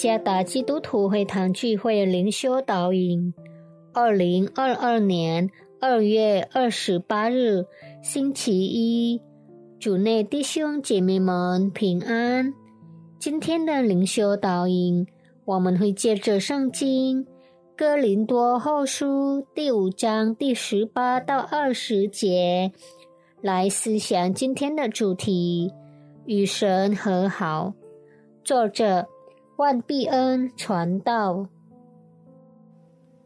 加达基督徒会堂聚会灵修导引，二零二二年二月二十八日星期一，主内弟兄姐妹们平安。今天的灵修导引，我们会借着圣经哥林多后书第五章第十八到二十节来思想今天的主题：与神和好。作者万必恩传道，《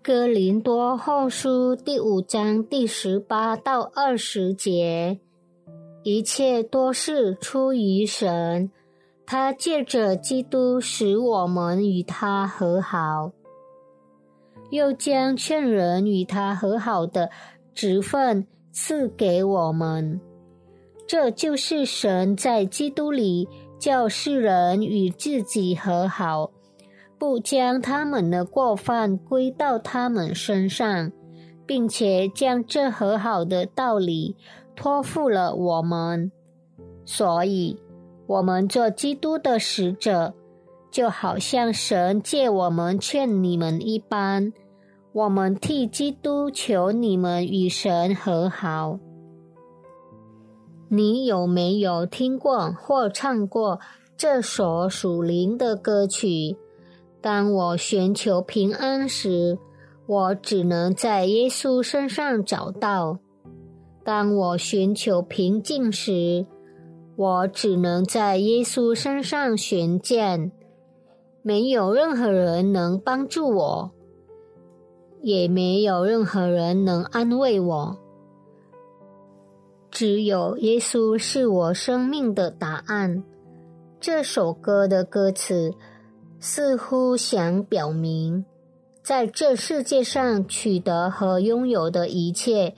哥林多后书》第五章第十八到二十节，一切多是出于神，他借着基督使我们与他和好，又将劝人与他和好的职分赐给我们。这就是神在基督里。叫世人与自己和好，不将他们的过犯归到他们身上，并且将这和好的道理托付了我们。所以，我们做基督的使者，就好像神借我们劝你们一般，我们替基督求你们与神和好。你有没有听过或唱过这首属灵的歌曲？当我寻求平安时，我只能在耶稣身上找到；当我寻求平静时，我只能在耶稣身上寻见。没有任何人能帮助我，也没有任何人能安慰我。只有耶稣是我生命的答案。这首歌的歌词似乎想表明，在这世界上取得和拥有的一切，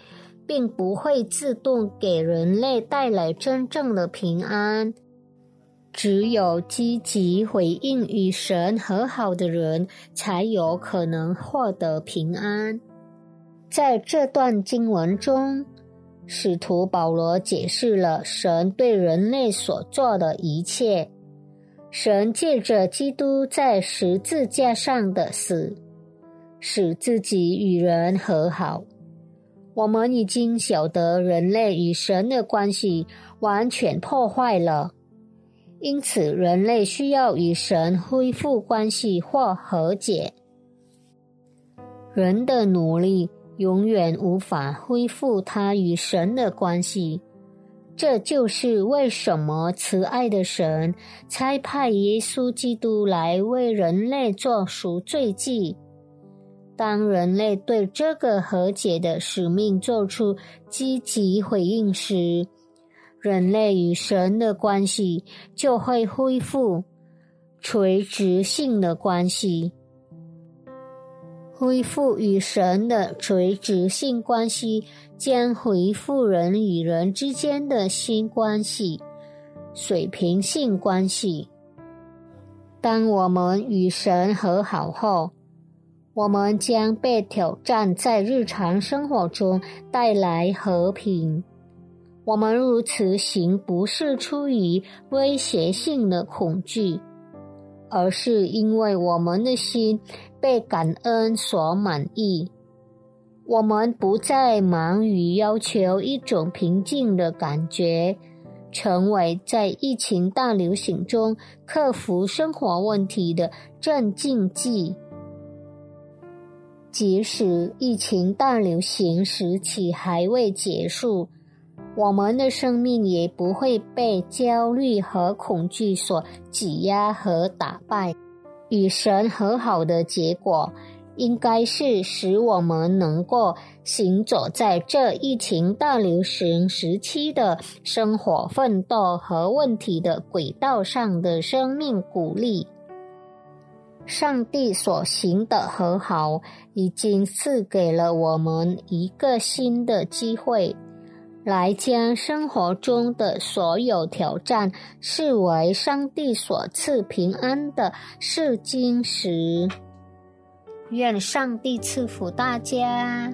并不会自动给人类带来真正的平安。只有积极回应与神和好的人，才有可能获得平安。在这段经文中。使徒保罗解释了神对人类所做的一切。神借着基督在十字架上的死，使自己与人和好。我们已经晓得人类与神的关系完全破坏了，因此人类需要与神恢复关系或和解。人的努力。永远无法恢复他与神的关系，这就是为什么慈爱的神差派耶稣基督来为人类做赎罪祭。当人类对这个和解的使命做出积极回应时，人类与神的关系就会恢复垂直性的关系。恢复与神的垂直性关系，将恢复人与人之间的新关系——水平性关系。当我们与神和好后，我们将被挑战在日常生活中带来和平。我们如此行，不是出于威胁性的恐惧。而是因为我们的心被感恩所满意，我们不再忙于要求一种平静的感觉，成为在疫情大流行中克服生活问题的镇静剂。即使疫情大流行时期还未结束。我们的生命也不会被焦虑和恐惧所挤压和打败。与神和好的结果，应该是使我们能够行走在这疫情大流行时期的生活奋斗和问题的轨道上的生命鼓励。上帝所行的和好，已经赐给了我们一个新的机会。来将生活中的所有挑战视为上帝所赐平安的试金石。愿上帝赐福大家。